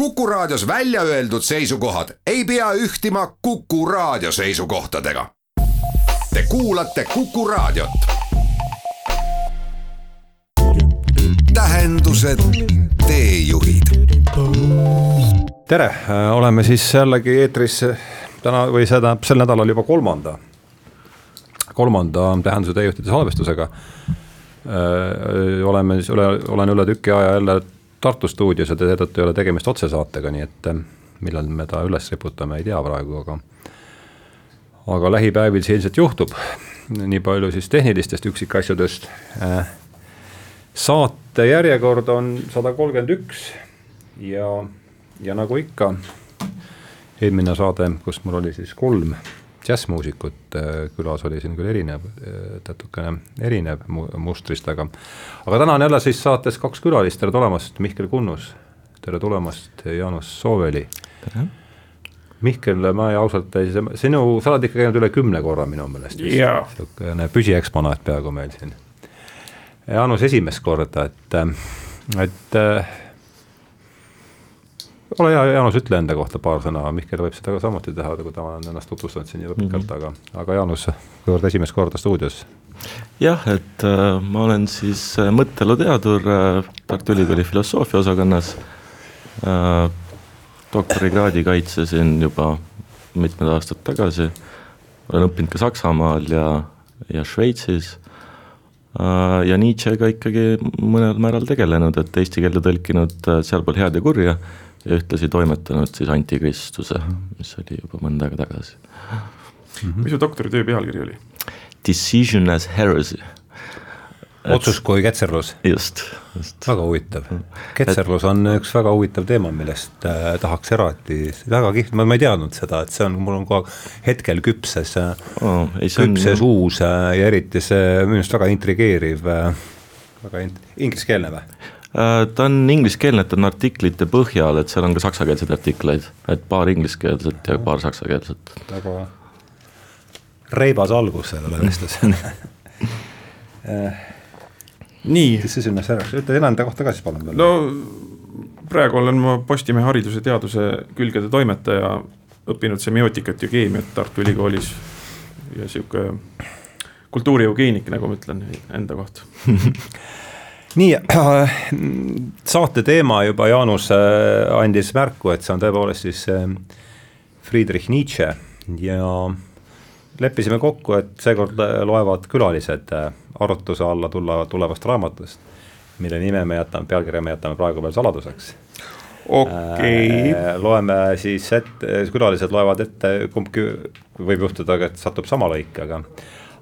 Kuku Raadios välja öeldud seisukohad ei pea ühtima Kuku Raadio seisukohtadega. Te kuulate Kuku Raadiot. tähendused, teejuhid. tere, oleme siis jällegi eetris täna või see tähendab sel nädalal juba kolmanda, kolmanda Tähenduse teejuhtide salvestusega. oleme siis üle, olen üle tüki aja jälle Tartu stuudios ja seetõttu ei ole tegemist otsesaatega, nii et millal me ta üles riputame, ei tea praegu, aga aga lähipäevil see ilmselt juhtub. nii palju siis tehnilistest üksikasjadest. saate järjekord on sada kolmkümmend üks ja, ja nagu ikka, eelmine saade, kus mul oli siis kolm džässmuusikut külas oli siin küll erinev, natukene erinev mustrist, aga. aga täna on jälle siis saates kaks külalist, tere tulemast, Mihkel Kunnus. tere tulemast, Jaanus Sooveli. tere Mihkel, ma ausalt ei, sinu, sa oled ikka käinud üle kümne korra minu meelest. niisugune püsieksponaat peaaegu meil siin. Jaanus esimest korda, et, et ole hea, Jaanus, ütle enda kohta paar sõna, Mihkel võib seda ka samuti teha, kui ta on ennast tutvustanud siin juba pikalt mm, -hmm. aga, aga Jaanus, kuivõrd esimest korda stuudios? jah, et äh, ma olen siis äh, mõtteeluteadur äh, Tartu Ülikooli filosoofia osakonnas äh,. doktorikraadi kaitsesin juba mitmed aastad tagasi, olen õppinud ka Saksamaal ja, ja Šveitsis äh,. ja Nietzschega ikkagi mõnel määral tegelenud, et eesti keelde tõlkinud äh, Sealpool head ja kurja ja ühtlasi toimetanud siis Antikristuse, mis oli juba mõnda aega tagasi mm. -hmm. mis su doktoritöö pealkiri oli? Decision as heresy. otsus kui ketserlus. just, just. väga huvitav, ketserlus on üks väga huvitav teema, millest äh, tahaks eraldi, väga kihvt, ma, ma ei teadnud seda, et see on, mul on kogu aeg hetkel küpses oh,, küpses on... uus äh, ja eriti see minu arust väga intrigeeriv äh,, väga int-, ingliskeelne või? Äh, ta on ingliskeelne, et on artiklite põhjal, et seal on ka saksakeelseid artikleid, et paar ingliskeelset ja paar saksakeelset. väga reibas algus sellele vestlusele äh, nii. kes see sinna säraks, ütle enda kohta ka siis palun veel. no praegu olen ma Postimehe hariduse teaduse külgede toimetaja, õppinud semiootikat ja keemiat Tartu Ülikoolis ja sihuke kultuurieugeenik, nagu ma ütlen enda kohta nii äh,, saate teema juba Jaanus äh, andis märku, et see on tõepoolest siis äh, Friedrich Nietzsche ja leppisime kokku, et seekord loevad külalised arutluse alla tulla, tulevast raamatust, mille nime me jätame, pealkirja me jätame praegu veel saladuseks. okei okay. loeme siis ette, külalised loevad ette, kumbki võib juhtuda, et satub sama lõik, aga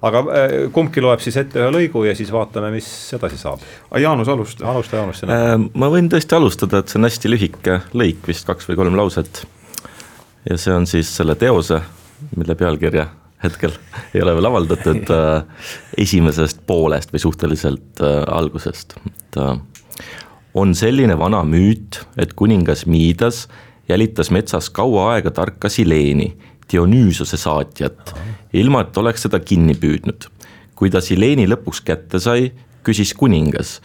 aga äh, kumbki loeb siis ette ühe lõigu ja siis vaatame, mis edasi saab. Jaanus, alusta. alusta, Jaanus. Äh, ma võin tõesti alustada, et see on hästi lühike lõik, vist kaks või kolm lauset. ja see on siis selle teose, mille pealkirja hetkel ei ole veel avaldatud äh, esimesest poolest või suhteliselt algusest, et on selline vana müüt, et kuningas Miidas jälitas metsas kaua aega tarka Sileeni Dionüüsose saatjat, ilma et oleks seda kinni püüdnud. kui ta Sileeni lõpuks kätte sai, küsis kuningas,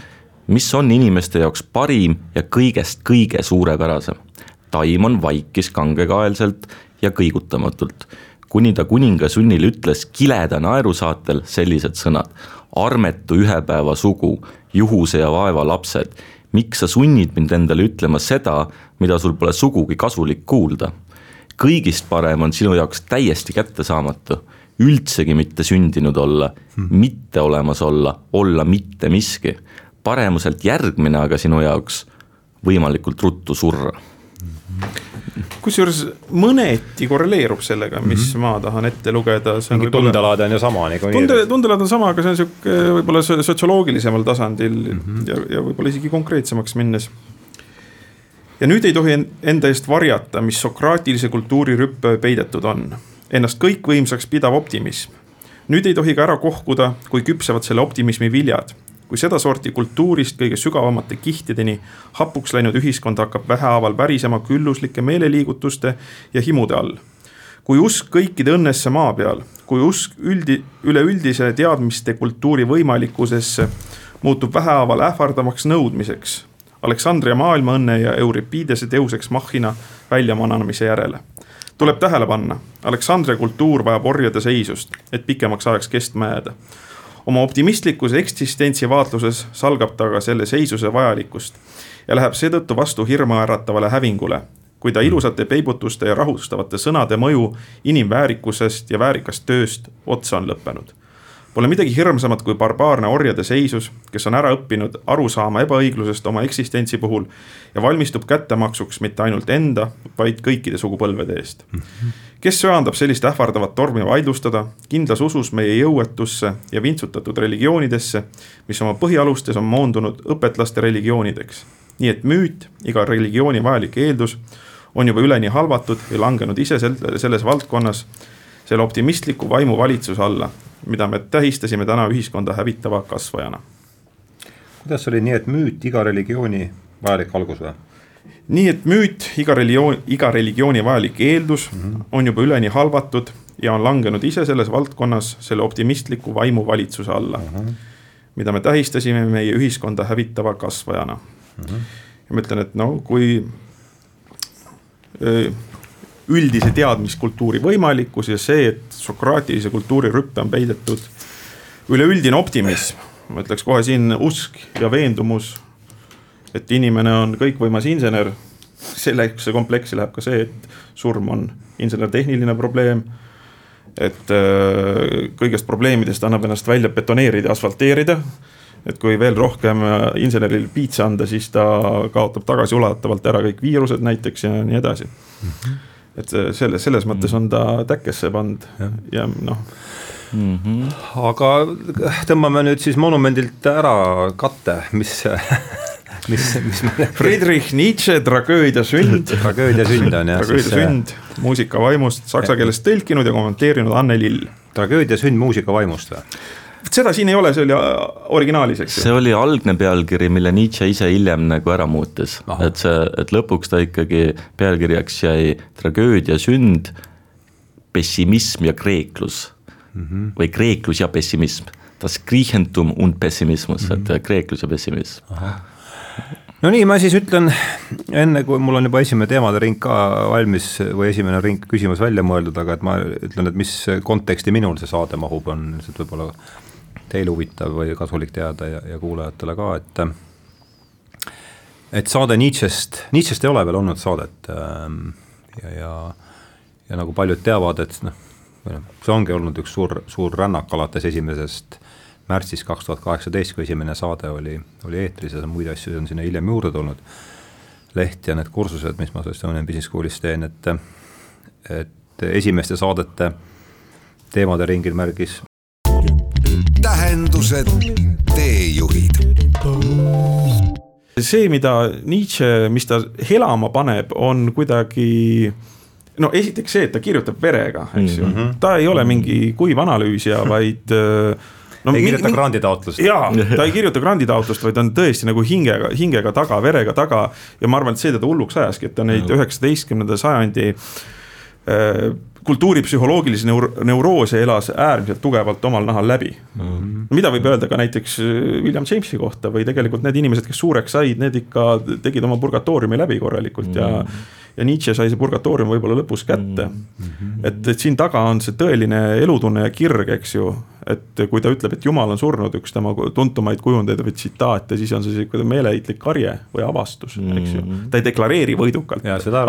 mis on inimeste jaoks parim ja kõigest kõige suurepärasem. Taimon vaikis kangekaelselt ja kõigutamatult, kuni ta kuninga sunnil ütles kileda naerusaatel sellised sõnad. armetu ühepäeva sugu, juhuse ja vaeva lapsed, miks sa sunnid mind endale ütlema seda, mida sul pole sugugi kasulik kuulda kõigist parem on sinu jaoks täiesti kättesaamatu, üldsegi mitte sündinud olla hmm., mitte olemas olla, olla mitte miski. paremuselt järgmine aga sinu jaoks võimalikult ruttu surra kusjuures mõneti korreleerub sellega, mis mm -hmm. ma tahan ette lugeda. mingi tundelaad on ju sama nagu. tunde, tundelaad on sama, aga see on sihuke võib-olla sotsioloogilisemal tasandil mm -hmm. ja, ja võib-olla isegi konkreetsemaks minnes ja nüüd ei tohi enda eest varjata, mis sokraatilise kultuuri rüppe peidetud on. Ennast kõikvõimsaks pidav optimism. nüüd ei tohi ka ära kohkuda, kui küpsevad selle optimismi viljad. kui sedasorti kultuurist kõige sügavamate kihtideni hapuks läinud ühiskond hakkab vähehaaval värisema külluslike meeleliigutuste ja himude all. kui usk kõikide õnnesse maa peal, kui usk üldi, üleüldise teadmiste kultuuri võimalikkusesse muutub vähehaaval ähvardavaks nõudmiseks Aleksandria maailmaõnne ja Euripidese teuseks Machina väljamananemise järele. tuleb tähele panna, Aleksandria kultuur vajab orjade seisust, et pikemaks ajaks kestma jääda. oma optimistlikus eksistentsi vaatluses salgab ta ka selle seisuse vajalikkust ja läheb seetõttu vastu hirmuäratavale hävingule, kui ta ilusate peibutuste ja rahustavate sõnade mõju inimväärikusest ja väärikast tööst otsa on lõppenud Pole midagi hirmsamat kui barbaarne orjade seisus, kes on ära õppinud aru saama ebaõiglusest oma eksistentsi puhul ja valmistub kättemaksuks mitte ainult enda, vaid kõikide sugupõlvede eest. kes söandab sellist ähvardavat tormi vaidlustada, kindlas usus meie jõuetusse ja vintsutatud religioonidesse, mis oma põhialustes on moondunud õpetlaste religioonideks. nii et müüt, iga religiooni vajalik eeldus, on juba üleni halvatud ja langenud ise selles valdkonnas selle optimistliku vaimu valitsuse alla, mida me tähistasime täna ühiskonda hävitava kasvajana. kuidas oli nii, et müüt iga religiooni vajalik algus või? nii et müüt, iga religioon, iga religiooni vajalik eeldus mm -hmm. on juba üleni halvatud ja on langenud ise selles valdkonnas selle optimistliku vaimu valitsuse alla mm. -hmm. mida me tähistasime meie ühiskonda hävitava kasvajana mm. -hmm. ja ma ütlen, et no kui öö, üldise teadmiskultuuri võimalikkus ja see, et sokraatilise kultuuri rüppe on peidetud üleüldine optimism, ma ütleks kohe siin usk ja veendumus, et inimene on kõikvõimas insener. sellesse kompleksi läheb ka see, et surm on insener-tehniline probleem. et äh, kõigest probleemidest annab ennast välja betoneerida, asfalteerida et kui veel rohkem äh, inseneril piitsa anda, siis ta kaotab tagasiulatavalt ära kõik viirused näiteks ja nii edasi mm. -hmm et selle, selles mõttes on ta täkkesse pannud ja, ja noh mm. -hmm. aga tõmbame nüüd siis monumendilt ära katte, mis mis, mis me. Friedrich Nietzsche Tragöödia sünd tragöödia sünd on jah. tragöödia sünd muusika vaimust saksa keelest tõlkinud ja kommenteerinud Anne Lill. tragöödia sünd muusika vaimust või? Seda siin ei ole, see oli originaalis, eks ju. see oli algne pealkiri, mille Nietzsche ise hiljem nagu ära muutis, et see, et lõpuks ta ikkagi pealkirjaks jäi tragöödia sünd, pessimism ja kreeklus mm. -hmm. või kreeklus ja pessimism, das Griechentum und Pessimismus mm, -hmm. et kreeklus ja pessimism no nii, ma siis ütlen, enne kui mul on juba esimene teemade ring ka valmis või esimene ring küsimus välja mõeldud, aga et ma ütlen, et mis konteksti minul see saade mahub, on lihtsalt võib-olla teil huvitav või kasulik teada ja, ja kuulajatele ka, et et saade Nietzsche'st, Nietzsche'st ei ole veel olnud saadet ähm, ja, ja ja nagu paljud teavad, et noh, see ongi olnud üks suur, suur rännak alates esimesest märtsis kaks tuhat kaheksateist, kui esimene saade oli, oli eetris ja muid asju on sinna hiljem juurde tulnud. leht ja need kursused, mis ma Estonian Business Schoolis teen, et, et esimeste saadete teemade ringil märgis tähendused, teejuhid. see, mida Nietzsche, mis ta helama paneb, on kuidagi no esiteks see, et ta kirjutab verega, eks ju mm -hmm., ta ei ole mingi kuiv analüüsija, vaid no, ei kirjuta granditaotlust. jaa, ta ei kirjuta granditaotlust, vaid on tõesti nagu hingega, hingega taga, verega taga ja ma arvan, et see teda hulluks ajaski, et ta neid üheksateistkümnenda sajandi äh, kultuuripsühholoogilisi neur-, neuroose elas äärmiselt tugevalt omal nahal läbi mm. -hmm. mida võib öelda ka näiteks äh, William Jamesi kohta või tegelikult need inimesed, kes suureks said, need ikka tegid oma purgatooriumi läbi korralikult mm -hmm. ja mhm ja Nietzsche sai see purgatoorium võib-olla lõpus kätte mm. -hmm. et, et siin taga on see tõeline elutunne ja kirg, eks ju. Et kui ta ütleb, et jumal on surnud, üks tema tuntumaid kujundeid või tsitaate, siis on see sihuke meeleheitlik karje või avastus mm, -hmm. eks ju. Mhm. ta ei deklareeri võidukalt. ja seda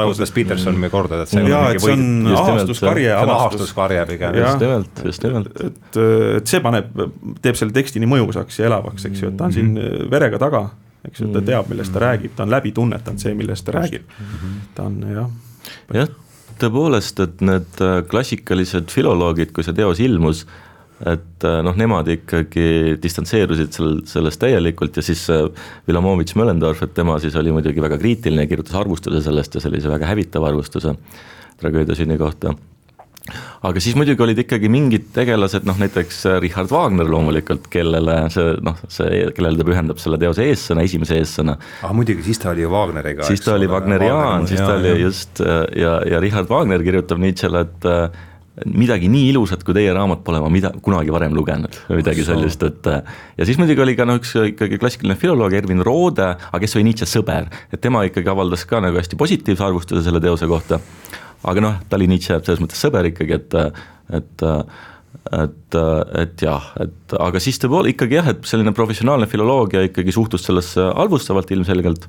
rõhutas Peterson meie korda, et see on. ja, et see on avastuskarje pigem. just nimelt, just nimelt. et, et see paneb, teeb selle teksti nii mõjusaks ja elavaks, eks ju, et ta on siin verega taga eks ju, ta mm. teab, millest ta räägib, ta on läbi tunnetanud see, millest ta räägib. Ta on jah. jah, tõepoolest, et need äh, klassikalised filoloogid, kui see teos ilmus, et äh, noh, nemad ikkagi distantseerusid sel, sellest täielikult ja siis Vilamovitš Möllendorf, et tema siis oli muidugi väga kriitiline kirjutas arvustuse sellest ja sellise väga hävitava arvustuse tragöödia sünni kohta aga siis muidugi olid ikkagi mingid tegelased, noh näiteks äh, Richard Wagner loomulikult, kellele see noh, see, kellele ta pühendab selle teose eessõna, esimese eessõna. ah muidugi, siis ta oli ju Wagneriga. siis ta oli Wagneriaan, siis ta oli just äh, ja, ja Richard Wagner kirjutab Nietzschele, et äh, midagi nii ilusat kui teie raamat pole ma mida, kunagi varem lugenud või midagi sellist, et ja siis muidugi oli ka noh, üks ikkagi klassikaline filoloog Ervin Roode, aga kes oli Nietzsche sõber, et tema ikkagi avaldas ka nagu hästi positiivse arvustuse selle teose kohta. Aga noh, ta oli Nietzsche selles mõttes sõber ikkagi, et, et et, et jah, et aga siis tõepoolest ikkagi jah, et selline professionaalne filoloogia ikkagi suhtus sellesse halvustavalt ilmselgelt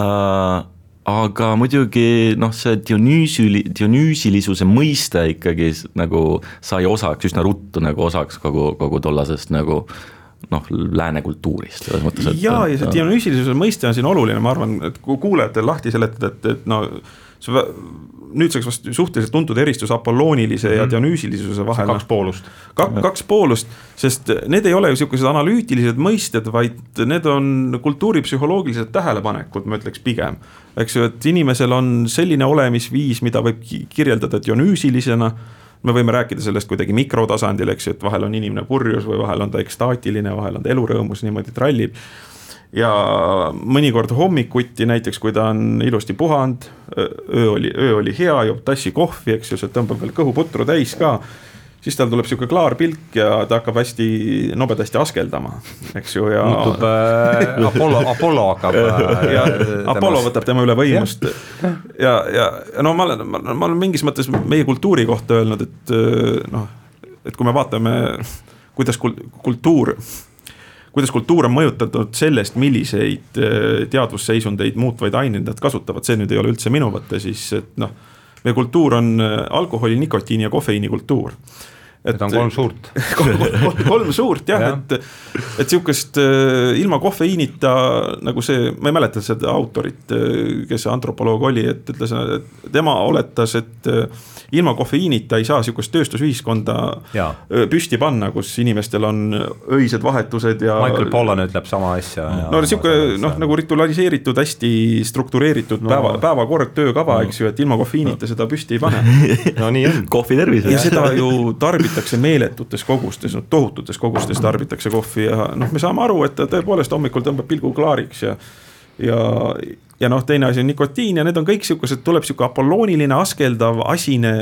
äh, aga muidugi noh, see Dionüüsili, Dionüüsilisuse mõiste ikkagi nagu sai osaks üsna ruttu nagu osaks kogu, kogu tollasest nagu noh, lääne kultuurist selles mõttes, et. ja, ja see Dionüüsilisuse mõiste on siin oluline, ma arvan, et kui kuulajatel lahti seletada, et, et no see nüüdseks vast suhteliselt tuntud eristus apolloonilise mm -hmm. ja mhm. dionüüsilisuse vahel. kaks poolust. kaks, kaks poolust, sest need ei ole ju sihukesed analüütilised mõisted, vaid need on kultuuripsühholoogilised tähelepanekud, ma ütleks pigem. eks ju, et inimesel on selline olemisviis, mida võib kirjeldada dionüüsilisena me võime rääkida sellest kuidagi mikrotasandil, eks ju, et vahel on inimene purjus või vahel on ta ekstaatiline, vahel on ta elurõõmus, niimoodi trallib ja mõnikord hommikuti näiteks, kui ta on ilusti puhanud, öö oli, öö oli hea, joob tassi kohvi, eks ju, see tõmbab veel kõhuputru täis ka siis tal tuleb sihuke klaar pilk ja ta hakkab hästi nobedasti askeldama, eks ju, ja. muutub äh, Apollo, Apollo hakkab äh,. Apollo võtab tema üle võimust ja, ja, ja no ma olen, ma olen mingis mõttes meie kultuuri kohta öelnud, et noh, et kui me vaatame, kuidas kultuur kuidas kultuur on mõjutatud sellest, milliseid äh, teadvusseisundeid muutvaid aineid nad kasutavad, see nüüd ei ole üldse minu mõte, siis et noh. meie kultuur on äh, alkoholi, nikotiini ja kofeiini kultuur Need on kolm suurt kolm, kolm, kolm suurt jah ja., et, et sihukest äh, ilma kofeiinita nagu see, ma ei mäleta seda autorit, kes see antropoloog oli, et ütles, et tema oletas, et ilma kofeiinita ei saa sihukest tööstusühiskonda ja. püsti panna, kus inimestel on öised vahetused ja. Michael Pollan ütleb sama asja. no sihuke noh, nagu ritualiseeritud, hästi struktureeritud no. päeva, päevakord, töökava no., eks ju, et ilma kofeiinita no. seda püsti ei pane no nii on. kohvi terviseks. ja seda ju tarbitakse meeletutes kogustes, no tohututes kogustes tarbitakse kohvi ja noh, me saame aru, et ta tõepoolest hommikul tõmbab pilgu klaariks ja ja, ja noh, teine asi on nikotiin ja need on kõik siukesed, tuleb sihuke apollooniline, askeldav, asine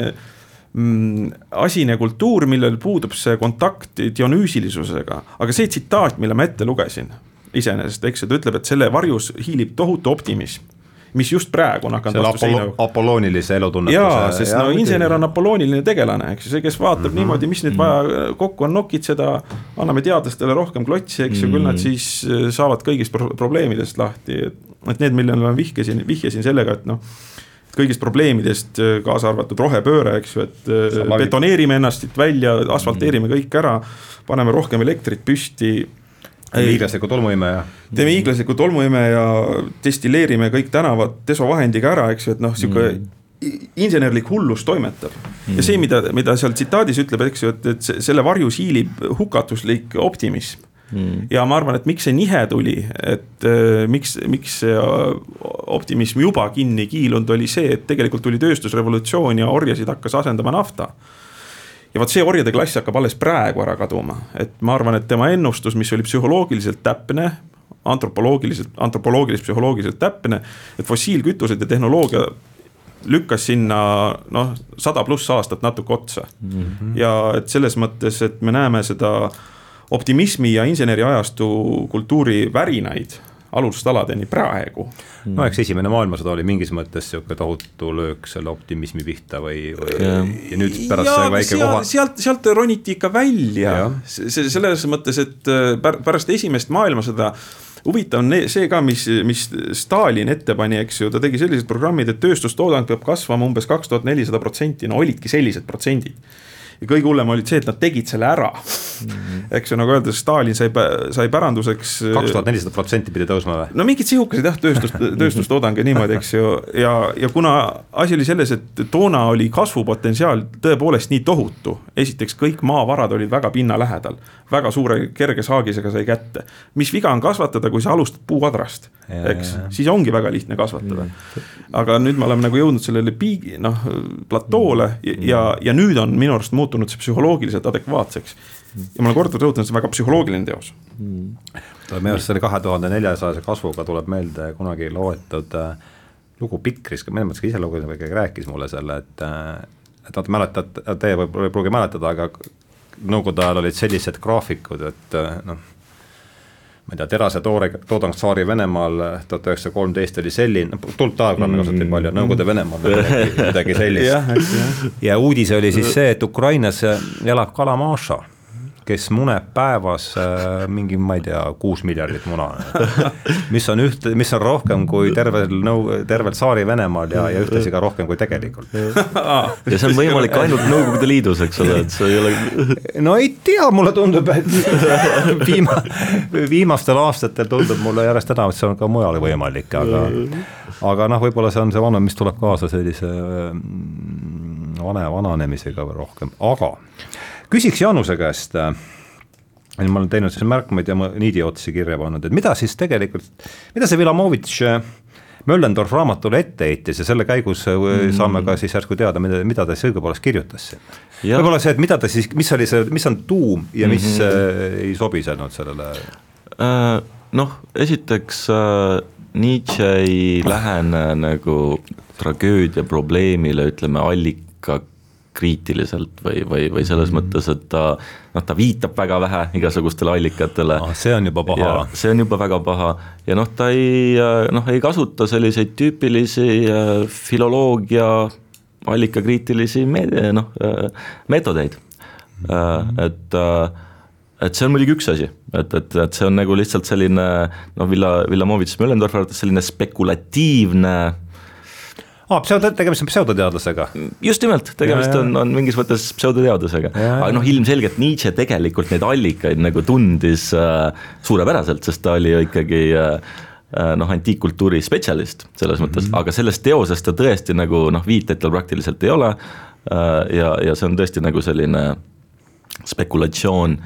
mm, asine kultuur, millel puudub see kontakt dionüüsilisusega, aga see tsitaat, mille ma ette lugesin iseenesest, eks ju, ta ütleb, et selle varjus hiilib tohutu optimism mis just praegu on hakanud vastu seina. apolloonilise elutunnetuse. jaa, sest ja, no insener on apollooniline tegelane, eks ju, see, kes vaatab mm -hmm. niimoodi, mis nüüd mm -hmm. vaja kokku on nokitseda. anname teadlastele rohkem klotsi, eks ju mm -hmm., küll nad mhm. siis äh, saavad kõigist pro probleemidest lahti, et. et need, millele ma vihjasin, vihjasin sellega, et noh kõigist probleemidest, äh, kaasa arvatud rohepööre, eks ju, et äh, betoneerime ennast siit välja, asfalteerime kõik ära. paneme rohkem elektrit püsti teeme hiiglasliku tolmuimeja. teeme hiiglasliku tolmuimeja ja destilleerime kõik tänavad desovahendiga ära, eks ju, et noh, sihuke mm. insenerlik hullus toimetab. Mm.. ja see, mida, mida seal tsitaadis ütleb, eks ju, et, et selle varjus hiilib hukatuslik optimism. Mm.. ja ma arvan, et miks see nihe tuli, et äh, miks, miks see optimism juba kinni kiilunud, oli see, et tegelikult tuli tööstusrevolutsioon ja orjasid hakkas asendama nafta ja vot see orjade klass hakkab alles praegu ära kaduma, et ma arvan, et tema ennustus, mis oli psühholoogiliselt täpne antropoloogiliselt, antropoloogiliselt, psühholoogiliselt täpne, et fossiilkütused ja tehnoloogia lükkas sinna noh, sada pluss aastat natuke otsa mm. -hmm. ja et selles mõttes, et me näeme seda optimismi ja inseneriajastu kultuuri värinaid alustaladeni praegu. no eks esimene maailmasõda oli mingis mõttes sihuke tohutu löök selle optimismi pihta või, või ja, ja nüüd pärast ja, see väike seal, koha. sealt, sealt roniti ikka välja, selles mõttes, et äh, pärast esimest maailmasõda huvitav on see ka, mis, mis Stalin ette pani, eks ju, ta tegi sellised programmid, et tööstustoodang peab kasvama umbes kaks tuhat nelisada protsenti, no olidki sellised protsendid ja kõige hullem oli see, et nad tegid selle ära. Eks ju, nagu öeldakse, Stalin sai, sai päranduseks. kaks tuhat nelisada protsenti pidi tõusma või? no mingid sihukesed jah, tööstus, tööstustoodang ja niimoodi, eks ju, ja, ja kuna asi oli selles, et toona oli kasvupotentsiaal tõepoolest nii tohutu. esiteks kõik maavarad olid väga pinna lähedal, väga suure kerge saagisega sai kätte. mis viga on kasvatada, kui sa alustad puuadrast, eks, siis ongi väga lihtne kasvatada. Aga nüüd me oleme nagu jõudnud sellele piigi, noh, platoole ja, ja, nüüd on minu arust muutunud muutunud see psühholoogiliselt adekvaatseks. Ja ma olen korduvalt rõhutanud, see on väga psühholoogiline teos mm.. minu arust selle kahe tuhande neljasajase kasvuga tuleb meelde kunagi loetud äh, lugu Pikris, mõnes mõttes ka ise lugesin või keegi rääkis mulle selle, et äh, et vaata mäletate, teie võib-olla ei pruugi mäletada, aga nõukogude ajal olid sellised graafikud, et noh ma ei tea, terase toore, toodang Tsaari-Venemaal tuhat üheksasada kolmteist oli selline, tuld diagrammi kasutati mm. palju, Nõukogude Venemaal midagi, midagi sellist. ja uudis oli siis see, et Ukrainas elab kalamaša kes muneb päevas äh, mingi, ma ei tea, kuus miljardit muna. mis on üht, mis on rohkem kui tervel nõu-, tervel Tsaari-Venemaal ja, ja ühtlasi ka rohkem kui tegelikult. ja see on võimalik ainult Nõukogude Liidus, eks ole, et see ei ole. no ei tea, mulle tundub, et viima-, viimastel aastatel tundub mulle järjest enam, et see on ka mujal võimalik, aga aga noh, võib-olla see on see vana, mis tuleb kaasa sellise mm, vane, vananemisega rohkem, aga küsiks Jaanuse käest äh, ma olen teinud siin märkmeid ja ma niidi otsi kirja pannud, et mida siis tegelikult, mida see Vilamovitš äh, Möllendorf raamatule ette heitis ja selle käigus mm. saame ka siis järsku teada, mida, mida ta siis õigupoolest kirjutas võib-olla see, et mida ta siis, mis oli see, mis on tuum ja mis mm -hmm. ei sobisenud sellele uh,? noh, esiteks uh, Nietzsche ei lähene nagu tragöödia probleemile, ütleme allika kriitiliselt või, või, või selles mm. mõttes, et ta noh, ta viitab väga vähe igasugustele allikatele ah,. see on juba paha. see on juba väga paha ja noh, ta ei noh, ei kasuta selliseid tüüpilisi äh, filoloogia allikakriitilisi meed-, noh, äh, meetodeid mm., et et see on muidugi üks asi, et, et, et see on nagu lihtsalt selline noh, Villa, Villamovitš Möllendorfi arvates selline spekulatiivne aa, pseudo, tegemist on pseudoteadlasega. just nimelt, tegemist ja, ja. on, on mingis mõttes pseudoteadusega, aga noh, ilmselgelt Nietzsche tegelikult neid allikaid nagu tundis äh, suurepäraselt, sest ta oli ju ikkagi äh, äh noh, antiikkultuuri spetsialist selles mõttes mm, -hmm. aga sellest teosest ta tõesti nagu noh, viiteid tal praktiliselt ei ole. Äh, ja, ja see on tõesti nagu selline spekulatsioon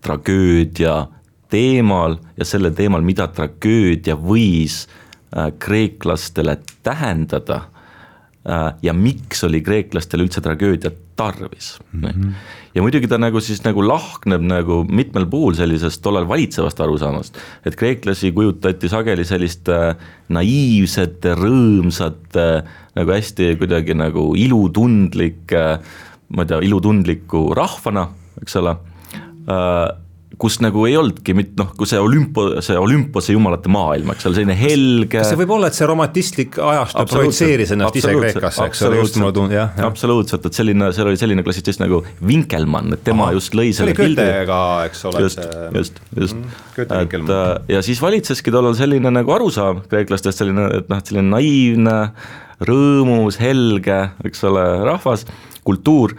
tragöödia teemal ja selle teemal, mida tragöödia võis äh, kreeklastele tähendada Äh, ja miks oli kreeklastel üldse tragöödiat tarvis mm. -hmm. ja muidugi ta nagu siis nagu lahkneb nagu mitmel puhul sellisest tollal valitsevast arusaamast, et kreeklasi kujutati sageli selliste naiivsete, rõõmsate, nagu hästi kuidagi nagu ilutundlike, ma ei tea, ilutundliku rahvana, eks ole äh, kus nagu ei olnudki mit-, noh, kui see olümpo, see Olümpose jumalate maailm, eks ole, selline helge. kas see võib olla, et see romantistlik ajastu projitseeris ennast ise Kreekasse, eks ole, just mulle tundub, jah, jah.. absoluutselt, et selline, seal oli selline klassitsist nagu Winkelmann, et tema Aha, just lõi selle pildi. eks ole. just, just, just. mm,, et äh, ja siis valitseski tollal selline nagu arusaam kreeklastest, selline, et noh, selline naiivne, rõõmus, helge, eks ole, rahvas, kultuur.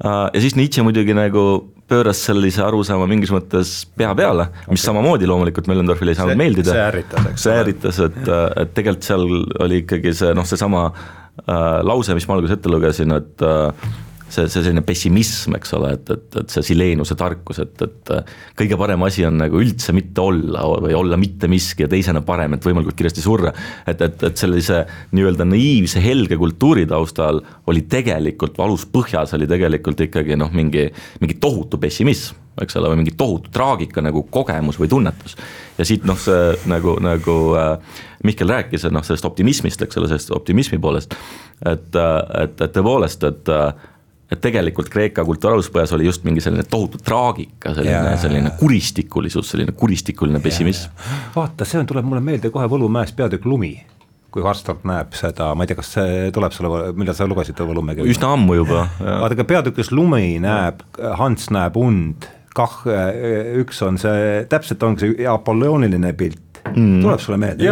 Äh, ja siis Nietzsche muidugi nagu pööras sellise arusaama mingis mõttes pea peale, mis okay. samamoodi loomulikult Möllendorfile ei saanud see, meeldida. see ärritas, eks. see ärritas, et, et tegelikult seal oli ikkagi see noh, seesama äh, lause, mis ma alguses ette lugesin, et äh, see, see selline pessimism, eks ole, et, et, et see Sileenuse tarkus, et, et kõige parem asi on nagu üldse mitte olla või olla mitte miski ja teisena parem, et võimalikult kiiresti surra. et, et, et sellise nii-öelda naiivse helge kultuuri taustal oli tegelikult, aluspõhjas oli tegelikult ikkagi noh, mingi, mingi tohutu pessimism eks ole, või mingi tohutu traagika nagu kogemus või tunnetus. ja siit noh, see nagu, nagu äh, Mihkel rääkis, et noh, sellest optimismist, eks ole, sellest optimismi poolest. et, äh, et, et tõepoolest, et äh, et tegelikult Kreeka kultuuraluspõjas oli just mingi selline tohutu traagika, selline, selline kuristikulisus, selline kuristikuline pessimism. vaata, see on, tuleb mulle meelde kohe Võlumäest peatükk Lumi kui Harstorp näeb seda, ma ei tea, kas see tuleb sulle, millal sa lugesid Võlumäge? üsna ammu juba. vaata, ka peatükis Lumi näeb, Hans näeb und, kah üks on see, täpselt ongi see apollooniline pilt, mm. tuleb sulle meelde?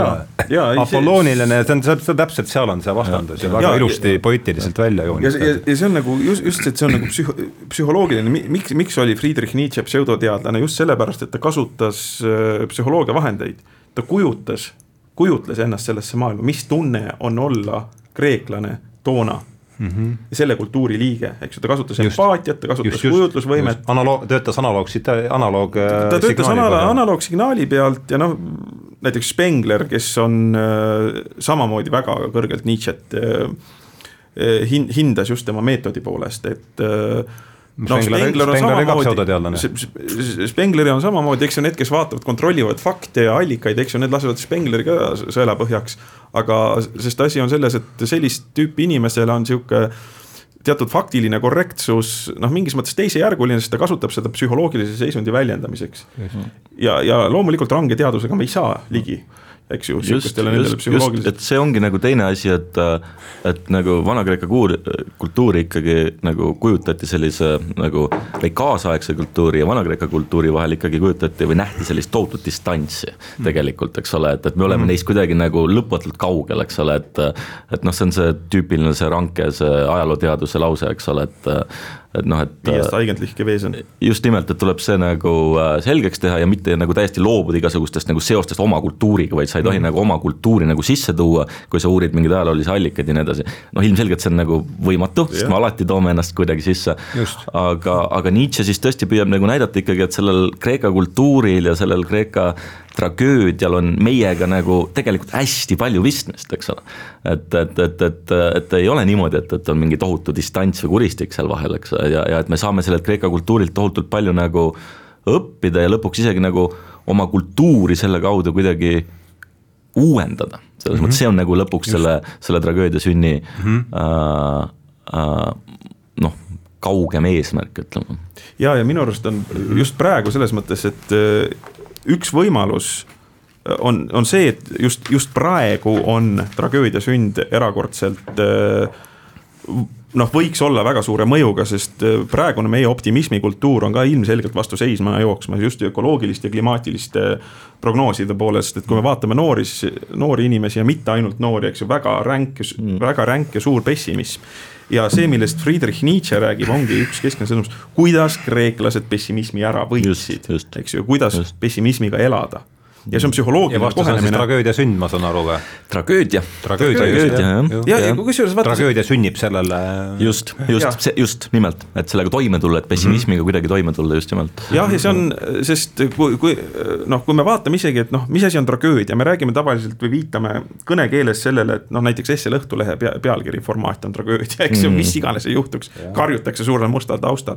Apollooniline, see on, see on täpselt seal on see vastandus ja, ja väga ja, ilusti ja, poeetiliselt välja joonistatud. ja, ja see on nagu just, just, et see on nagu psühho, psühholoogiline, miks, miks oli Friedrich Nietzsche pseudoteadlane, just sellepärast, et ta kasutas äh, psühholoogia vahendeid. ta kujutas, kujutles ennast sellesse maailma, mis tunne on olla kreeklane toona mm. -hmm. selle kultuuri liige, eks ju, ta kasutas just, empaatiat, ta kasutas just, kujutlusvõimet. analoog, töötas analoog, analoog. ta töötas analoog, analoogsignaali pealt ja noh, näiteks Spengler, kes on äh, samamoodi väga kõrgelt Nietzsche't äh, hin-, hindas just tema meetodi poolest, et äh, noh, Spengler on samamoodi, Spengleri on samamoodi, eks ju, need, kes vaatavad, kontrollivad fakte ja allikaid, eks ju, need lasevad Spengleri ka sõela põhjaks. aga, sest asi on selles, et sellist tüüpi inimesele on sihuke teatud faktiline korrektsus noh, mingis mõttes teisejärguline, sest ta kasutab seda psühholoogilise seisundi väljendamiseks. ja, ja loomulikult range teadusega me ei saa ligi eks ju, sihukestele nendele psühholoogiliselt. et see ongi nagu teine asi, et, et nagu Vana-Kreeka kuur, kultuuri ikkagi nagu kujutati sellise nagu või kaasaegse kultuuri ja Vana-Kreeka kultuuri vahel ikkagi kujutati või nähti sellist tohutut distantsi tegelikult, eks ole, et, et me oleme mm. neist kuidagi nagu lõpmatult kaugel, eks ole, et et noh, see on see tüüpiline see ranke, see ajalooteaduse lause, eks ole, et et noh, et. viiest Eigentliche Wesen. just nimelt, et tuleb see nagu äh, selgeks teha ja mitte nagu täiesti loobuda igasugustest nagu seostest oma kultuuriga, vaid sa ei tohi mm. nagu oma kultuuri nagu sisse tuua, kui sa uurid mingeid ajaloolisi allikaid ja nii edasi. noh, ilmselgelt see on nagu võimatu, sest me alati toome ennast kuidagi sisse. aga, aga Nietzsche siis tõesti püüab nagu näidata ikkagi, et sellel Kreeka kultuuril ja sellel Kreeka tragöödial on meiega nagu tegelikult hästi palju pistmist, eks ole. et, et, et, et, et ei ole niimoodi, et, et on mingi tohutu distants või kuristik seal vahel, eks, ja, ja et me saame sellelt Kreeka kultuurilt tohutult palju nagu õppida ja lõpuks isegi nagu oma kultuuri selle kaudu kuidagi uuendada. selles mm -hmm. mõttes see on nagu lõpuks Just. selle, selle tragöödia sünni mm -hmm. äh, äh, noh, kaugem eesmärk, ütleme. ja, ja minu arust on just praegu selles mõttes, et üks võimalus äh, on, on see, et just, just praegu on tragöödia sünd erakordselt äh, noh, võiks olla väga suure mõjuga, sest äh, praegune meie optimismikultuur on ka ilmselgelt vastu seisma jooksmas just ökoloogiliste ja klimaatiliste prognooside poolest, et kui me vaatame noori, noori inimesi ja mitte ainult noori, eks ju, väga ränk mm., väga ränk ja suur pessimism ja see, millest Friedrich Nietzsche räägib, ongi üks keskne sõnum, kuidas kreeklased pessimismi ära võitsid, eks ju, kuidas just. pessimismiga elada ja see on psühholoogiline kohenemine. tragöödia sünd, ma saan aru või? Tragöödia. tragöödia, tragöödia, jah. ja, ja, kusjuures vaata. tragöödia sünnib sellele. just, just, see just nimelt, et sellega toime tulla, et pessimismiga mm -hmm. kuidagi toime tulla, just nimelt. jah, ja see on, sest kui, kui noh, kui me vaatame isegi, et noh, mis asi on tragöödia, me räägime tavaliselt või viitame kõnekeeles sellele, et noh, näiteks Essel Õhtulehe pea, pealkiri formaat on tragöödia, eks ju mm -hmm., mis iganes ei juhtuks, karjutakse suurel mustal taustal.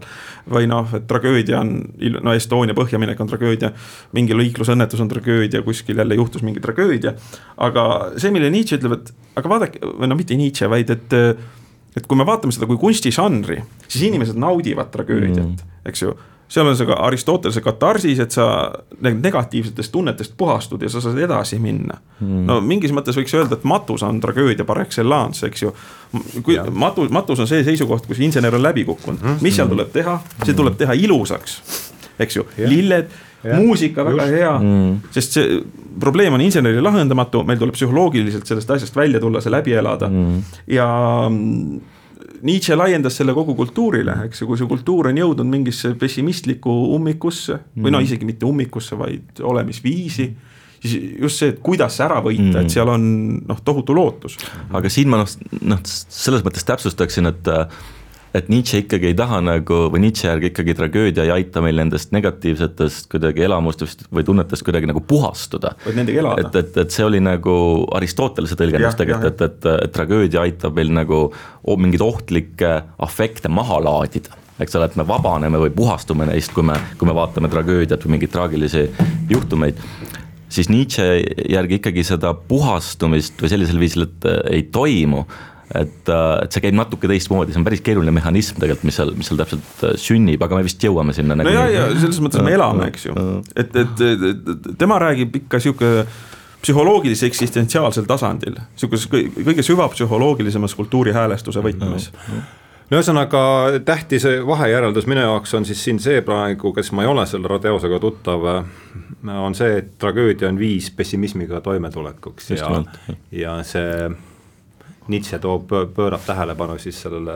või noh, et tragöödia on, no Estonia põhjaminek on tragöödia, mingi liiklusõnnetus on tragöödia, kuskil jälle juhtus mingi tragöödia. aga see, mille Nietzsche ütleb, et aga vaadake, või no mitte Nietzsche, vaid et, et kui me vaatame seda kui kunstižanri, siis inimesed naudivad tragöödiat mm., eks ju seal on see ka Aristotelese katarsis, et sa negatiivsetest tunnetest puhastud ja sa saad edasi minna mm.. no mingis mõttes võiks öelda, et matus on tragöödia par excellence, eks ju. kui ja. matu, matus on see seisukoht, kus insener on läbi kukkunud mm., mis seal tuleb teha, see tuleb teha ilusaks, eks ju, lilled muusika väga just. hea mm., sest see probleem on inseneri lahendamatu, meil tuleb psühholoogiliselt sellest asjast välja tulla, see läbi elada mm. ja mm, Nietzsche laiendas selle kogu kultuurile, eks ju, kui see kultuur on jõudnud mingisse pessimistlikku ummikusse mm. või no isegi mitte ummikusse, vaid olemisviisi siis just see, et kuidas see ära võita mm., et seal on noh, tohutu lootus. aga siin ma noh, noh selles mõttes täpsustaksin, et et Nietzsche ikkagi ei taha nagu või Nietzsche järgi ikkagi tragöödia ei aita meil nendest negatiivsetest kuidagi elamustest või tunnetest kuidagi nagu puhastuda. elada. et, et, et see oli nagu Aristotelese tõlgendus tegelikult, et, et, et tragöödia aitab meil nagu mingeid ohtlikke afekte maha laadida eks ole, et me vabaneme või puhastume neist, kui me, kui me vaatame tragöödiat või mingeid traagilisi juhtumeid siis Nietzsche järgi ikkagi seda puhastumist või sellisel viisil, et ei toimu et, äh, et see käib natuke teistmoodi, see on päris keeruline mehhanism tegelikult, mis seal, mis seal täpselt äh, sünnib, aga me vist jõuame sinna. no ja, ja selles mõttes me elame, eks ju, et, et, et tema räägib ikka sihuke psühholoogilise eksistentsiaalsel tasandil, sihukeses kõige süvapsühholoogilisemas kultuuri häälestuse võtmes. No ühesõnaga tähtis vahejäreldus minu jaoks on siis siin see praegu, kes ma ei ole selle Rodeosega tuttav, on see, et tragöödia on viis pessimismiga toimetulekuks Just ja, ja see Nietzsche toob, pöörab tähelepanu siis sellele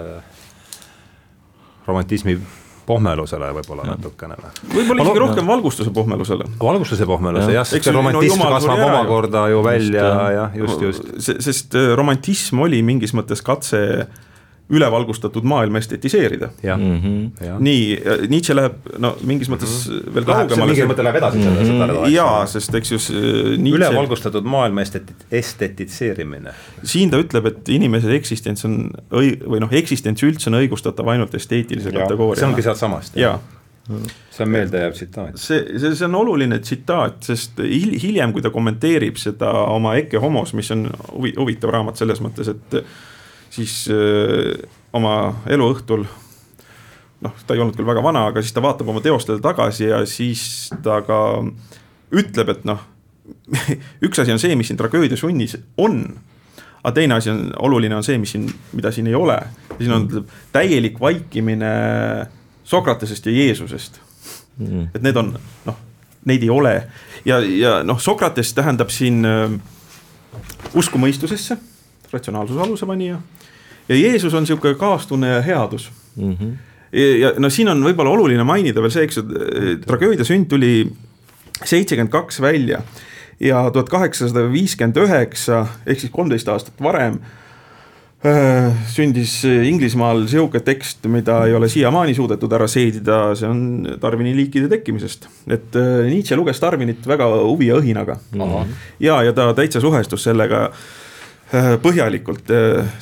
romantismi pohmelusele võib-olla natukene või? võib-olla isegi rohkem valgustuse pohmelusele. valgustuse pohmeluse jah, sest romantism no, kasvab omakorda ju välja ja just, just. sest äh, romantism oli mingis mõttes katse ülevalgustatud maailma estetiseerida. Mm -hmm. nii, Nietzsche läheb no mingis mõttes mm -hmm. veel kaugemale. mingis mõttes läheb edasi mm -hmm. selle, seda. jaa, sest eks ju Nietzsche.... ülevalgustatud maailma estetit-, estetitseerimine. siin ta ütleb, et inimese eksistents on õi-, või noh, eksistents üldse on õigustatav ainult esteetilise kategooriana. see ongi sealtsamast. jaa see on meeldejääv tsitaat. see, see, see on oluline tsitaat, sest hil, hiljem, kui ta kommenteerib seda oma Ecce Homos, mis on huvi, huvitav raamat selles mõttes, et siis äh, oma eluõhtul noh, ta ei olnud küll väga vana, aga siis ta vaatab oma teostele tagasi ja siis ta ka ütleb, et noh, üks asi on see, mis siin tragöödia sunnis on, aga teine asi on, oluline on see, mis siin, mida siin ei ole. siin on täielik vaikimine Sokratesest ja Jeesusest. Mm.. et need on noh, neid ei ole. Ja, ja noh, Sokrates tähendab siin äh, usku mõistusesse, ratsionaalsuse aluse panija. ja Jeesus on sihuke kaastunne ja headus mm. -hmm. ja, no siin on võib-olla oluline mainida veel see, eks ju, tragöödia sünd tuli seitsekümmend kaks välja ja tuhat kaheksasada viiskümmend üheksa ehk siis kolmteist aastat varem Äh, sündis Inglismaal sihuke tekst, mida ei ole siiamaani suudetud ära seedida, see on Darwini liikide tekkimisest. et äh, Nietzsche luges Darwinit väga huvi ja õhinaga. ja, ja ta täitsa suhestus sellega põhjalikult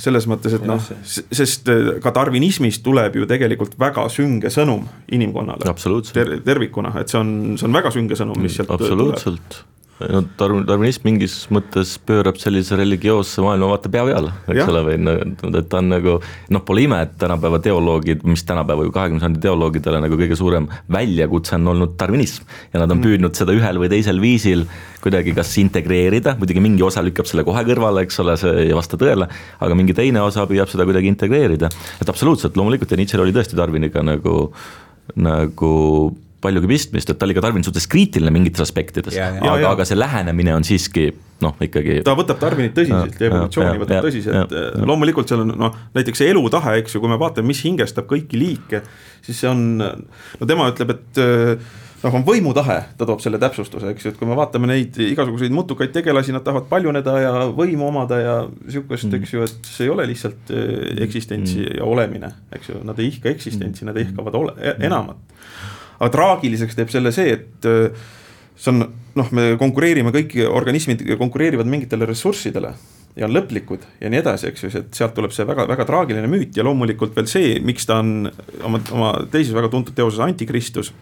selles mõttes, et noh, sest ka darwinismist tuleb ju tegelikult väga sünge sõnum inimkonnale. Ter tervikuna, et see on, see on väga sünge sõnum, mis sealt absoluutselt. tuleb no darwin, darwinism mingis mõttes pöörab sellise religioosse maailmavaate pea peale, eks ole, või no, et ta on nagu noh, pole ime, et tänapäeva teoloogid, mis tänapäeva ju kahekümne sajandi teoloogidele nagu kõige suurem väljakutse on olnud darwinism. ja nad on mm. püüdnud seda ühel või teisel viisil kuidagi kas integreerida, muidugi mingi osa lükkab selle kohe kõrvale, eks ole, see ei vasta tõele, aga mingi teine osa püüab seda kuidagi integreerida. et absoluutselt, loomulikult ja Nietzsche'l oli tõesti Darwiniga nagu, nagu paljugi pistmist, et ta oli ka Darwini suhtes kriitiline mingites aspektides, aga, aga see lähenemine on siiski noh, ikkagi. ta võtab Darwinit tõsiselt ja evolutsiooni võtab ja, tõsiselt, loomulikult seal on noh, näiteks see elutahe, eks ju, kui me vaatame, mis hingestab kõiki liike, siis see on, no tema ütleb, et noh, on võimutahe, ta toob selle täpsustuse, eks ju, et kui me vaatame neid igasuguseid mutukaid tegelasi, nad tahavad paljuneda ja võimu omada ja sihukest mm., eks ju, et see ei ole lihtsalt eksistentsi mm. ja olemine, eks ju, nad ei ihka eksistentsi, nad ihkavad ole, enamat aga traagiliseks teeb selle see, et äh, see on noh, me konkureerime, kõik organismid konkureerivad mingitele ressurssidele ja on lõplikud ja nii edasi, eks ju, et sealt tuleb see väga-väga traagiline müüt ja loomulikult veel see, miks ta on oma, oma teises väga tuntud teoses Antikristus.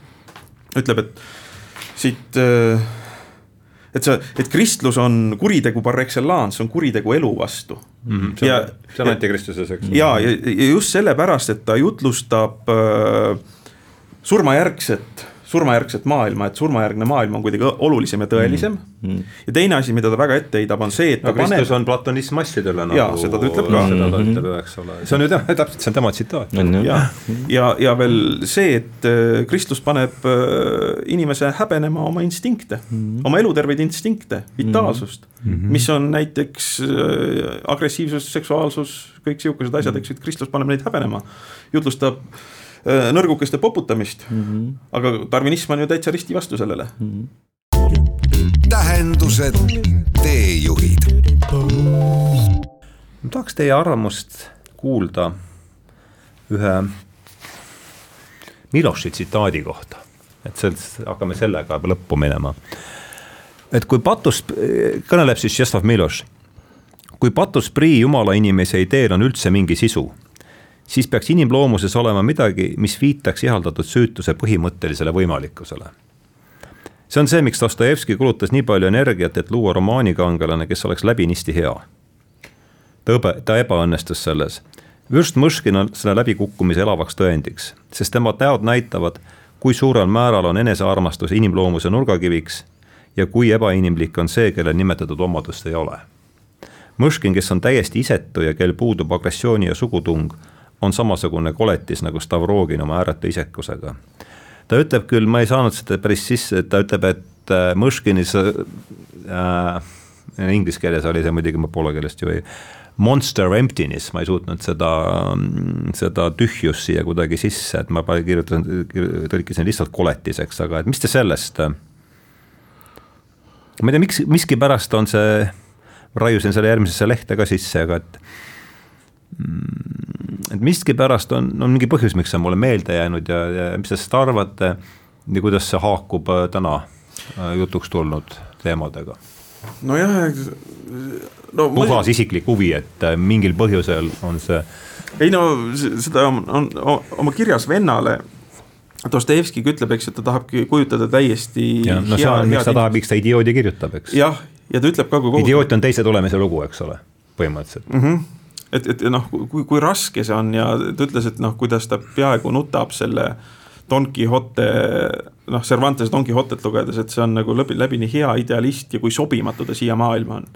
ütleb, et siit, äh, et see, et kristlus on kuritegu par excellence, on kuritegu elu vastu mm. -hmm. see on, see on Antikristuses, eks. ja, ja, ja just sellepärast, et ta jutlustab äh, surmajärgset, surmajärgset maailma, et surmajärgne maailm on kuidagi olulisem ja tõelisem mm. -hmm. ja teine asi, mida ta väga ette heidab, on see, et no, Kristus paneb... on platonism asjadele nagu. jaa, seda ta ütleb ka. seda ta ütleb, eks ole, see on ju tema, täpselt, see on tema tsitaat. ja, ja, ja veel see, et äh, Kristus paneb äh, inimese häbenema oma instinkte mm, -hmm. oma eluterveid instinkte, vitaalsust mm, -hmm. mis on näiteks äh, agressiivsus, seksuaalsus, kõik sihukesed asjad, eks ju, et Kristus paneb neid häbenema, jutlustab nõrgukeste poputamist mm. -hmm. aga darwinism on ju täitsa risti vastu sellele mm. -hmm. tähendused, teejuhid. ma tahaks teie arvamust kuulda ühe Miloši tsitaadi kohta, et sellest hakkame sellega lõppu minema. et kui patus, kõneleb siis Tšeslav Miloš, kui patus prii jumala inimese ideel on üldse mingi sisu siis peaks inimloomuses olema midagi, mis viitaks ihaldatud süütuse põhimõttelisele võimalikkusele. see on see, miks Dostojevski kulutas nii palju energiat, et luua romaanikangelane, kes oleks läbinisti hea. ta õbe, ta ebaõnnestus selles. vürst Mõškin on selle läbikukkumise elavaks tõendiks, sest tema näod näitavad, kui suurel määral on enesearmastus inimloomuse nurgakiviks ja kui ebainimlik on see, kellel nimetatud omadust ei ole. Mõškin, kes on täiesti isetu ja kel puudub agressiooni ja sugutung on samasugune koletis nagu Stavrogin oma ääratu isekusega. ta ütleb küll, ma ei saanud seda päris sisse, ta ütleb, et äh, Mõškinis äh,, inglise keeles oli see muidugi, ma poola keelest ju ei, monster emptiness, ma ei suutnud seda, seda tühjust siia kuidagi sisse, et ma kirjutasin, tõlkisin lihtsalt koletiseks, aga et mis te sellest äh, ma ei tea, miks, miskipärast on see, raiusin selle järgmisesse lehte ka sisse, aga et Mm, et miskipärast on, on mingi põhjus, miks see on mulle meelde jäänud ja, ja mis te sellest arvate ja kuidas see haakub äh, täna äh, jutuks tulnud teemadega? nojah, no puhas ma... isiklik huvi, et äh, mingil põhjusel on see. ei no seda on, on, on oma kirjas vennale Dostojevskiga ütleb, eks, et ta tahabki kujutada täiesti. no see on, miks ta tahab, miks ta idioodi kirjutab, eks. jah, ja ta ütleb ka, kui. idioot on teise tulemise lugu, eks ole, põhimõtteliselt mm. -hmm et, et noh, kui, kui raske see on ja ta ütles, et noh, kuidas ta peaaegu nutab selle Don Quixote, noh, Cervantes Don Quixotet lugedes, et see on nagu läbi, läbini hea idealist ja kui sobimatu ta siia maailma on.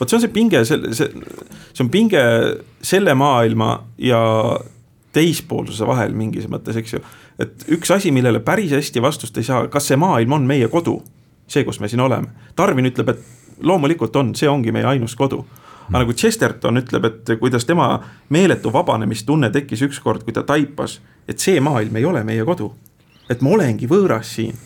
vot see on see pinge, see, see, see on pinge selle maailma ja teispoolsuse vahel mingis mõttes, eks ju. et üks asi, millele päris hästi vastust ei saa, kas see maailm on meie kodu, see, kus me siin oleme. Tarvin ütleb, et loomulikult on, see ongi meie ainus kodu aga nagu Chesterton ütleb, et kuidas tema meeletu vabanemistunne tekkis ükskord, kui ta taipas, et see maailm ei ole meie kodu. et ma olengi võõras siin,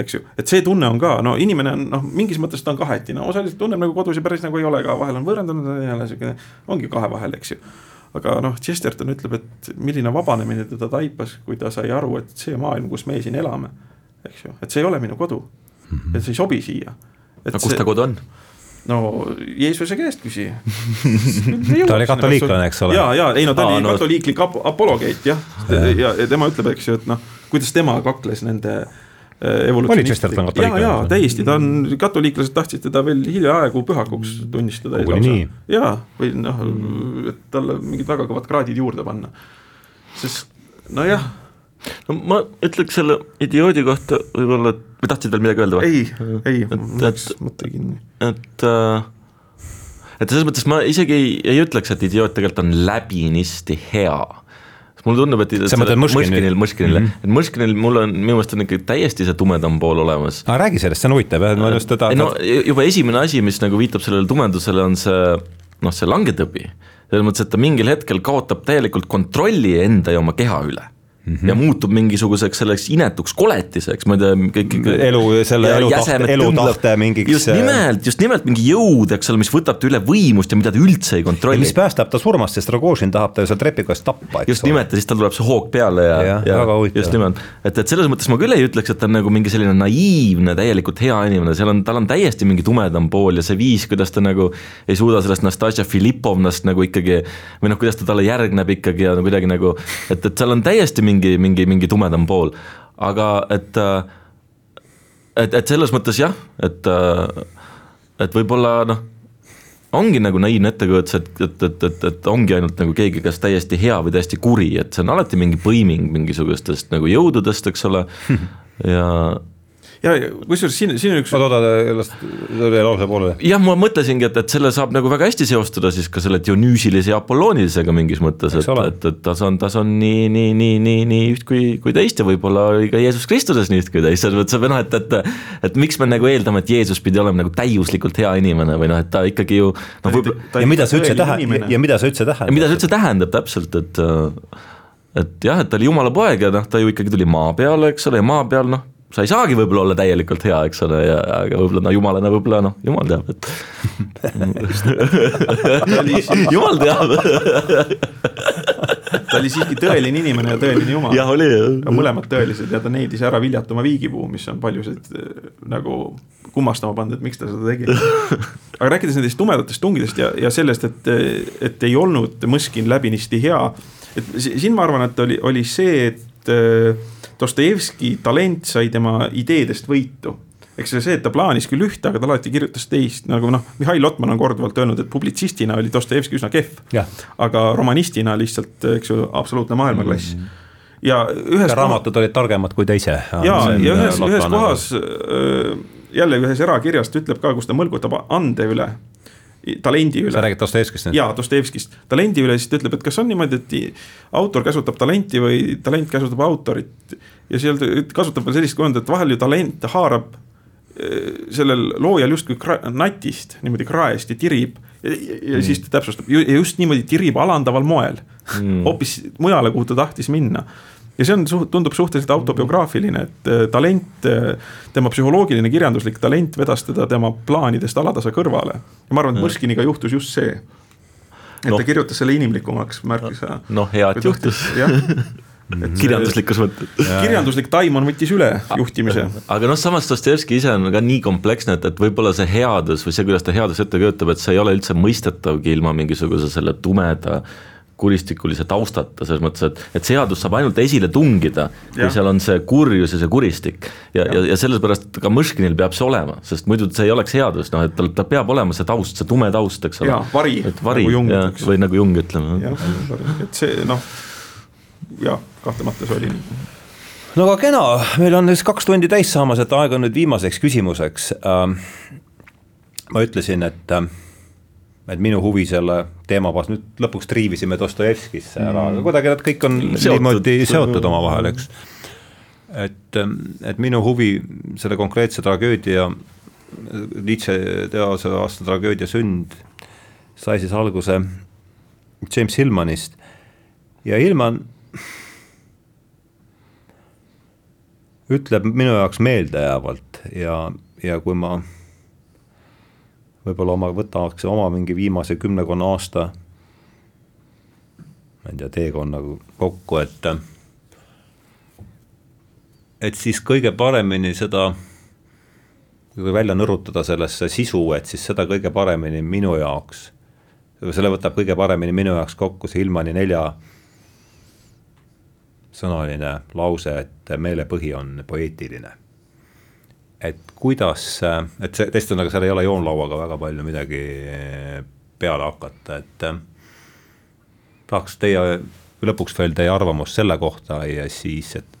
eks ju, et see tunne on ka, no inimene on noh, mingis mõttes ta on kaheti, no osaliselt tunneb nagu kodus ja päris nagu ei ole ka, vahel on võõrandunud ja jälle sihuke, ongi kahe vahel, eks ju aga noh, Chesterton ütleb, et milline vabanemine teda taipas, kui ta sai aru, et see maailm, kus me siin elame, eks ju, et see ei ole minu kodu mm. -hmm. et see ei sobi siia. aga kus ta kodu on? No Jeesuse käest küsi ta oli katoliiklane, eks ole. ja, ja ei no ta Aa, oli no... katoliiklik ap apologeet jah ja. ja, ja tema ütleb, eks ju, et noh, kuidas tema kakles nende äh, katoliiklane? ja, ja täiesti, ta on, katoliiklased tahtsid teda veel hiljaaegu pühakuks tunnistada. jaa, või noh, et talle mingid väga kõvad kraadid juurde panna. sest nojah no ma ütleks selle idioodi kohta võib-olla, et või tahtsid veel midagi öelda või? ei, ei, mul läks mõte kinni. et äh, et selles mõttes ma isegi ei, ei ütleks, et idioot tegelikult on läbinisti hea. mulle tundub, et sa mõtled Mõškinil, Mõškinil mm, -hmm. et Mõškinil mul on, minu meelest on ikka täiesti see tumedam pool olemas. aga räägi sellest, see on huvitav jah, ma just teda no juba esimene asi, mis nagu viitab sellele tumedusele, on see noh, see langetõbi. selles mõttes, et ta mingil hetkel kaotab täielikult kontrolli enda ja oma keha üle Mm -hmm. ja muutub mingisuguseks selleks inetuks koletiseks, ma ei tea, kõik, kõik. elu, selle elutahte, elutahte mingiks. just äh, nimelt, just nimelt mingi jõud, eks ole, mis võtab ta üle võimust ja mida ta üldse ei kontrolli. mis päästab ta surmast, sest Rogožin tahab ta ju seal trepikast tappa, eks just ole. nimelt ja siis tal tuleb see hoog peale ja, ja, ja just nimelt. et, et selles mõttes ma küll ei ütleks, et ta on nagu mingi selline naiivne, täielikult hea inimene, seal on, tal on täiesti mingi tumedam pool ja see viis, kuidas ta nagu ei suuda sellest Nastasia Filipovnast nagu ikkagi või noh, kuidas ta talle järgneb ikkagi ja kuidagi nagu, et, et seal on täiesti mingi, mingi, mingi tumedam pool, aga et, et, et selles mõttes jah, et, et võib-olla noh, ongi nagu naiivne ettekujutus, et, et, et, et, et ongi ainult nagu keegi, kes täiesti hea või täiesti kuri, et see on alati mingi põiming mingisugustest nagu jõududest, eks ole, ja ja kusjuures siin, siin on üks. oota, oota, las veel lause pooleli. jah, ma mõtlesingi, et, et selle saab nagu väga hästi seostada siis ka selle Dionüüsilise ja Apolloonilisega mingis mõttes, et, et, et tas on, tas on nii, nii, nii, nii, nii üht kui, kui teist ja võib-olla oli ka Jeesus Kristuses nii üht kui teist, selles mõttes, et noh, et, et. et miks me nagu eeldame, et Jeesus pidi olema nagu täiuslikult hea inimene või noh, et ta ikkagi ju. noh, võib-olla. ja mida see üldse tähendab ja mida see üldse tähendab. mida see üldse tähendab täpselt, et et jah, et ta oli jumala poeg ja noh, ta ju ikkagi tuli maa peale, eks ole, ja maa peal noh sa ei saagi võib-olla olla täielikult hea, eks ole, ja aga võib-olla no jumalana võib-olla noh, jumal teab, et jumal teab ta oli siiski tõeline inimene ja tõeline jumal. jah, oli jah. mõlemad tõelised ja ta needis ära viljata oma viigipuu, mis on paljusid eh, nagu kummastama pannud, et miks ta seda tegi. aga rääkides nendest tumedatest tungidest ja, ja sellest, et, et ei olnud Mõskin läbinisti hea. et siin ma arvan, et oli, oli see, et eh, Dostojevski talent sai tema ideedest võitu eks see, et ta plaanis küll ühte, aga ta alati kirjutas teist, nagu noh, Mihhail Lotman on korduvalt öelnud, et publitsistina oli Dostojevski üsna kehv. aga romanistina lihtsalt, eks ju, absoluutne maailmaklass mm. -hmm. ja ühes. raamatud olid targemad kui ta ise. ja, ja ühes, ühes kohas jälle ühes erakirjas ta ütleb ka, kus ta mõlgutab ande üle talendi üle. sa räägid Dostojevskist nüüd? jaa, Dostojevskist, talendi üle, siis ta ütleb, et kas on niimoodi, et autor käsutab talenti või talent käsutab autorit. ja seal ta kasutab veel sellist kujundit, et vahel ju talent haarab eh, sellel loojal justkui natist, niimoodi kraest ja tirib. ja, ja mm. siis ta täpsustab, ja just niimoodi tirib alandaval moel mm., hoopis mujale, kuhu ta tahtis minna ja see on, tundub suhteliselt autobiograafiline, et äh, talent, äh, tema psühholoogiline kirjanduslik talent vedas teda tema plaanidest alatasa kõrvale. ja ma arvan, et Mõskiniga juhtus just see. et no. ta kirjutas selle inimlikumaks märksa. noh, hea, et juhtus. Kirjanduslikus mõttes. kirjanduslik taimon võttis üle juhtimise. aga noh, samas Dostojevski ise on ka nii kompleksne, et, et võib-olla see headus või see, kuidas ta headust ette kujutab, et see ei ole üldse mõistetavgi ilma mingisuguse selle tumeda kuristikulise taustata, selles mõttes, et, et seadus saab ainult esile tungida, kui Jah. seal on see kurjus ja see kuristik. ja, ja, ja sellepärast ka Mõškinil peab see olema, sest muidu see ei oleks seadus, noh et tal, tal peab olema see taust, see tume taust, eks ole. Vari, et vari nagu Jung ja, ütleks. või nagu Jung ütleme. jah, et see noh, jah, kahtlemata see oli nii. no aga kena, meil on siis kaks tundi täis saamas, et aeg on nüüd viimaseks küsimuseks ähm, ma ütlesin, et, et minu huvi selle teema vastu, nüüd lõpuks triivisime Dostojevskisse ära, aga kuidagi nad kõik on Seotud. niimoodi seotud omavahel, eks. et, et minu huvi selle konkreetse tragöödia, Nietzsche teose aasta tragöödia Sünd sai siis alguse James Hillmanist ja Hillman ütleb minu jaoks meeldejäävalt ja, ja kui ma võib-olla oma, võtaks oma mingi viimase kümmekonna aasta ma ei tea, teekonnaga kokku, et et siis kõige paremini seda, kui välja nõrutada sellesse sisu, et siis seda kõige paremini minu jaoks, selle võtab kõige paremini minu jaoks kokku see Ilmani nelja sõnaline lause, et meelepõhi on poeetiline et kuidas, et see tõesti on, aga seal ei ole joonlauaga väga palju midagi peale hakata, et tahaks teie, lõpuks veel teie arvamust selle kohta ja siis, et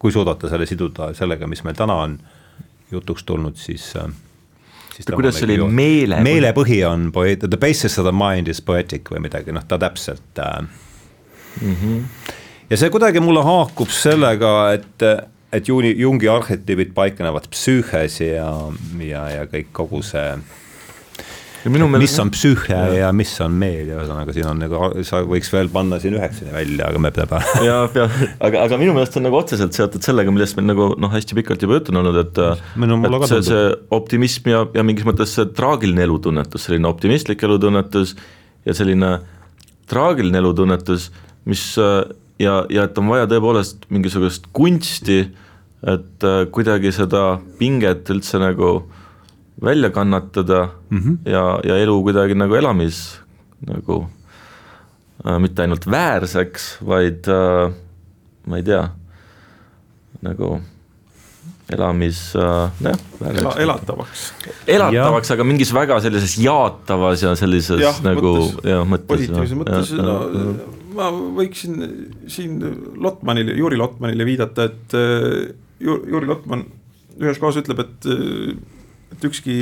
kui suudate selle siduda sellega, mis meil täna on jutuks tulnud, siis, siis kuidas see oli, meele? meelepõhi on poeet-, the basis of the mind is poetic või midagi, noh, ta täpselt äh, mm. -hmm. ja see kuidagi mulle haakub sellega, et et juuni, Jungi arhetüübid paiknevad psüühes ja, ja, ja kõik kogu see mis on psüühe ja. ja mis on meel ja ühesõnaga siin on nagu, sa võiks veel panna siin üheksani välja, aga me peame. ja, ja aga, aga minu meelest on nagu otseselt seotud sellega, millest meil nagu noh, hästi pikalt juba juttu on olnud, et. et see, see optimism ja, ja mingis mõttes see traagiline elutunnetus, selline optimistlik elutunnetus ja selline traagiline elutunnetus, mis ja, ja et on vaja tõepoolest mingisugust kunsti, et kuidagi seda pinget üldse nagu välja kannatada mm -hmm. ja, ja elu kuidagi nagu elamis nagu äh, mitte ainult väärseks, vaid äh, ma ei tea, nagu elamis äh,, jah. Ela, elatavaks. elatavaks, aga mingis väga sellises jaatavas ja sellises ja, nagu mõttes, jah, mõttes. positiivses mõttes, no ma võiksin siin Lotmanile, Juri Lotmanile viidata, et Juri Lotman ühes kohas ütleb, et et ükski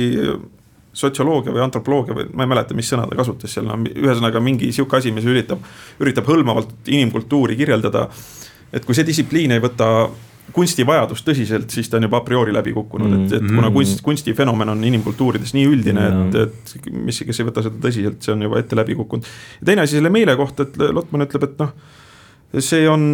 sotsioloogia või antropoloogia või ma ei mäleta, mis sõna ta kasutas seal, no ühesõnaga mingi sihuke asi, mis üritab, üritab hõlmavalt inimkultuuri kirjeldada. et kui see distsipliin ei võta kunstivajadust tõsiselt, siis ta on juba a priori läbi kukkunud mm, et, et kuna kunst, kunstifenomen on inimkultuurides nii üldine mm, et, et mis, kes ei võta seda tõsiselt, see on juba ette läbi kukkunud. ja teine asi selle meele kohta, et Lotman ütleb, et noh, see on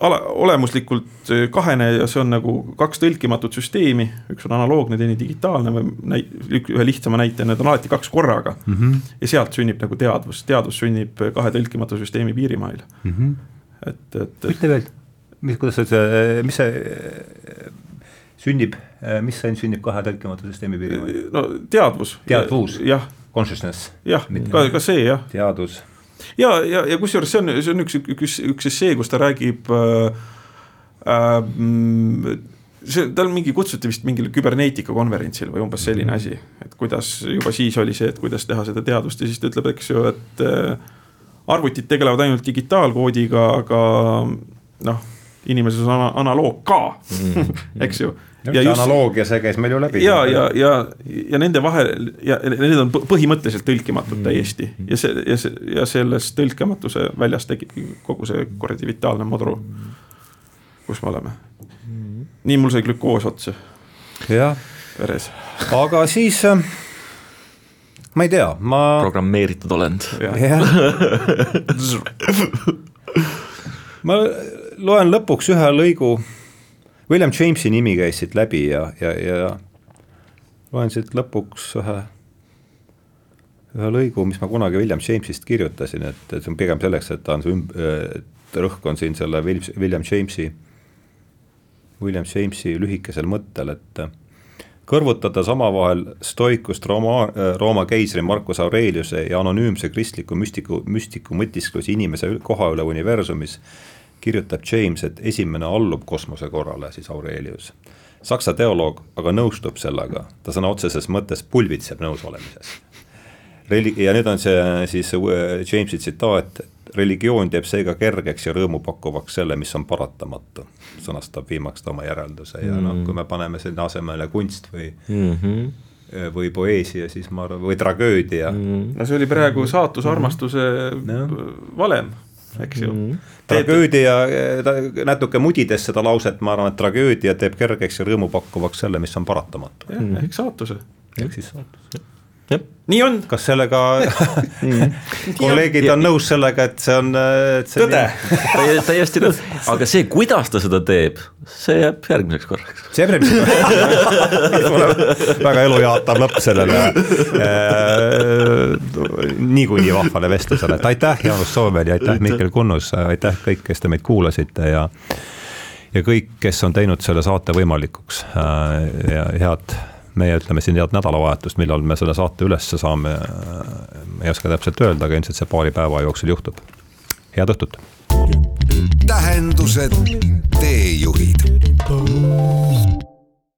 ala, olemuslikult kahene ja see on nagu kaks tõlkimatut süsteemi, üks on analoogne, teine digitaalne või näi-, ühe lihtsama näite, need on alati kaks korraga mm. -hmm. ja sealt sünnib nagu teadvus, teadvus sünnib kahe tõlkimatu süsteemi piirimail mm. -hmm. et, et. ütle veel, mis, kuidas see, mis see sünnib, mis see sünnib kahe tõlkimatu süsteemi piirimail? no teadvus. teadvus. Consciousness. jah, ka, ka see jah. teadus ja, ja, ja kusjuures see on, see on üks, üks, üks essee, kus ta räägib äh, äh, see, tal mingi kutsuti vist mingile küberneetika konverentsile või umbes selline asi, et kuidas juba siis oli see, et kuidas teha seda teadust ja siis ta ütleb, eks ju, et äh, arvutid tegelevad ainult digitaalkoodiga, aga noh, inimeses on ana analoog ka mm. eks ju ja just, analoogia, see käis meil ju läbi. ja, ja, ja, ja nende vahel ja need on põhimõtteliselt tõlkimatud mm. täiesti ja see ja see ja sellest tõlkematuse väljas tekibki kogu see kuradi vitaalne madru, kus me oleme. nii mul sai glükoos otsa. veres. aga siis äh, ma ei tea, ma. programmeeritud olend. ma loen lõpuks ühe lõigu. William Jamesi nimi käis siit läbi ja, ja, ja loen siit lõpuks ühe, ühe lõigu, mis ma kunagi William Jamesist kirjutasin, et, et see on pigem selleks, et ta on see ümb-, rõhk on siin selle William Jamesi, William Jamesi lühikesel mõttel, et kõrvutades omavahel stoikust Rooma, Rooma keisri Marcus Aureliuse ja anonüümse kristliku müstiku, müstiku mõtisklusi inimese koha üle universumis, kirjutab James, et esimene allub kosmose korrale, siis Aurelius. Saksa teoloog aga nõustub sellega, ta sõna otseses mõttes pulbitseb nõusolemises. Reli-, ja nüüd on see siis Jamesi tsitaat, et religioon teeb seega kergeks ja rõõmupakkuvaks selle, mis on paratamatu, sõnastab viimaks ta oma järelduse ja mm. noh, kui me paneme sinna asemele kunst või mm -hmm või poeesia, siis ma arvan, või tragöödia mm.. no see oli praegu saatuse armastuse mm. valem, eks ju mm.. tragöödia, ta natuke mudides seda lauset, ma arvan, et tragöödia teeb kergeks ja rõõmupakkuvaks selle, mis on paratamatu. jah mm., ehk saatuse. ehk siis saatus nii on. kas sellega kolleegid on nõus sellega, et see on, et see tõde. täiesti nõus, aga see, kuidas ta seda teeb, see jääb järgmiseks korraks. see jääb järgmiseks korraks. Väga elujaatav lõpp sellele. Äh, niikuinii vahvale vestlusele, et aitäh, Jaanus Soomel ja aitäh, Mihkel Kunnus, aitäh kõik, kes te meid kuulasite ja ja kõik, kes on teinud selle saate võimalikuks. Äh, ja head meie ütleme siin head nädalavahetust, millal me selle saate ülesse saame. ei oska täpselt öelda, aga ilmselt see paari päeva jooksul juhtub. head õhtut. tähendused, teejuhid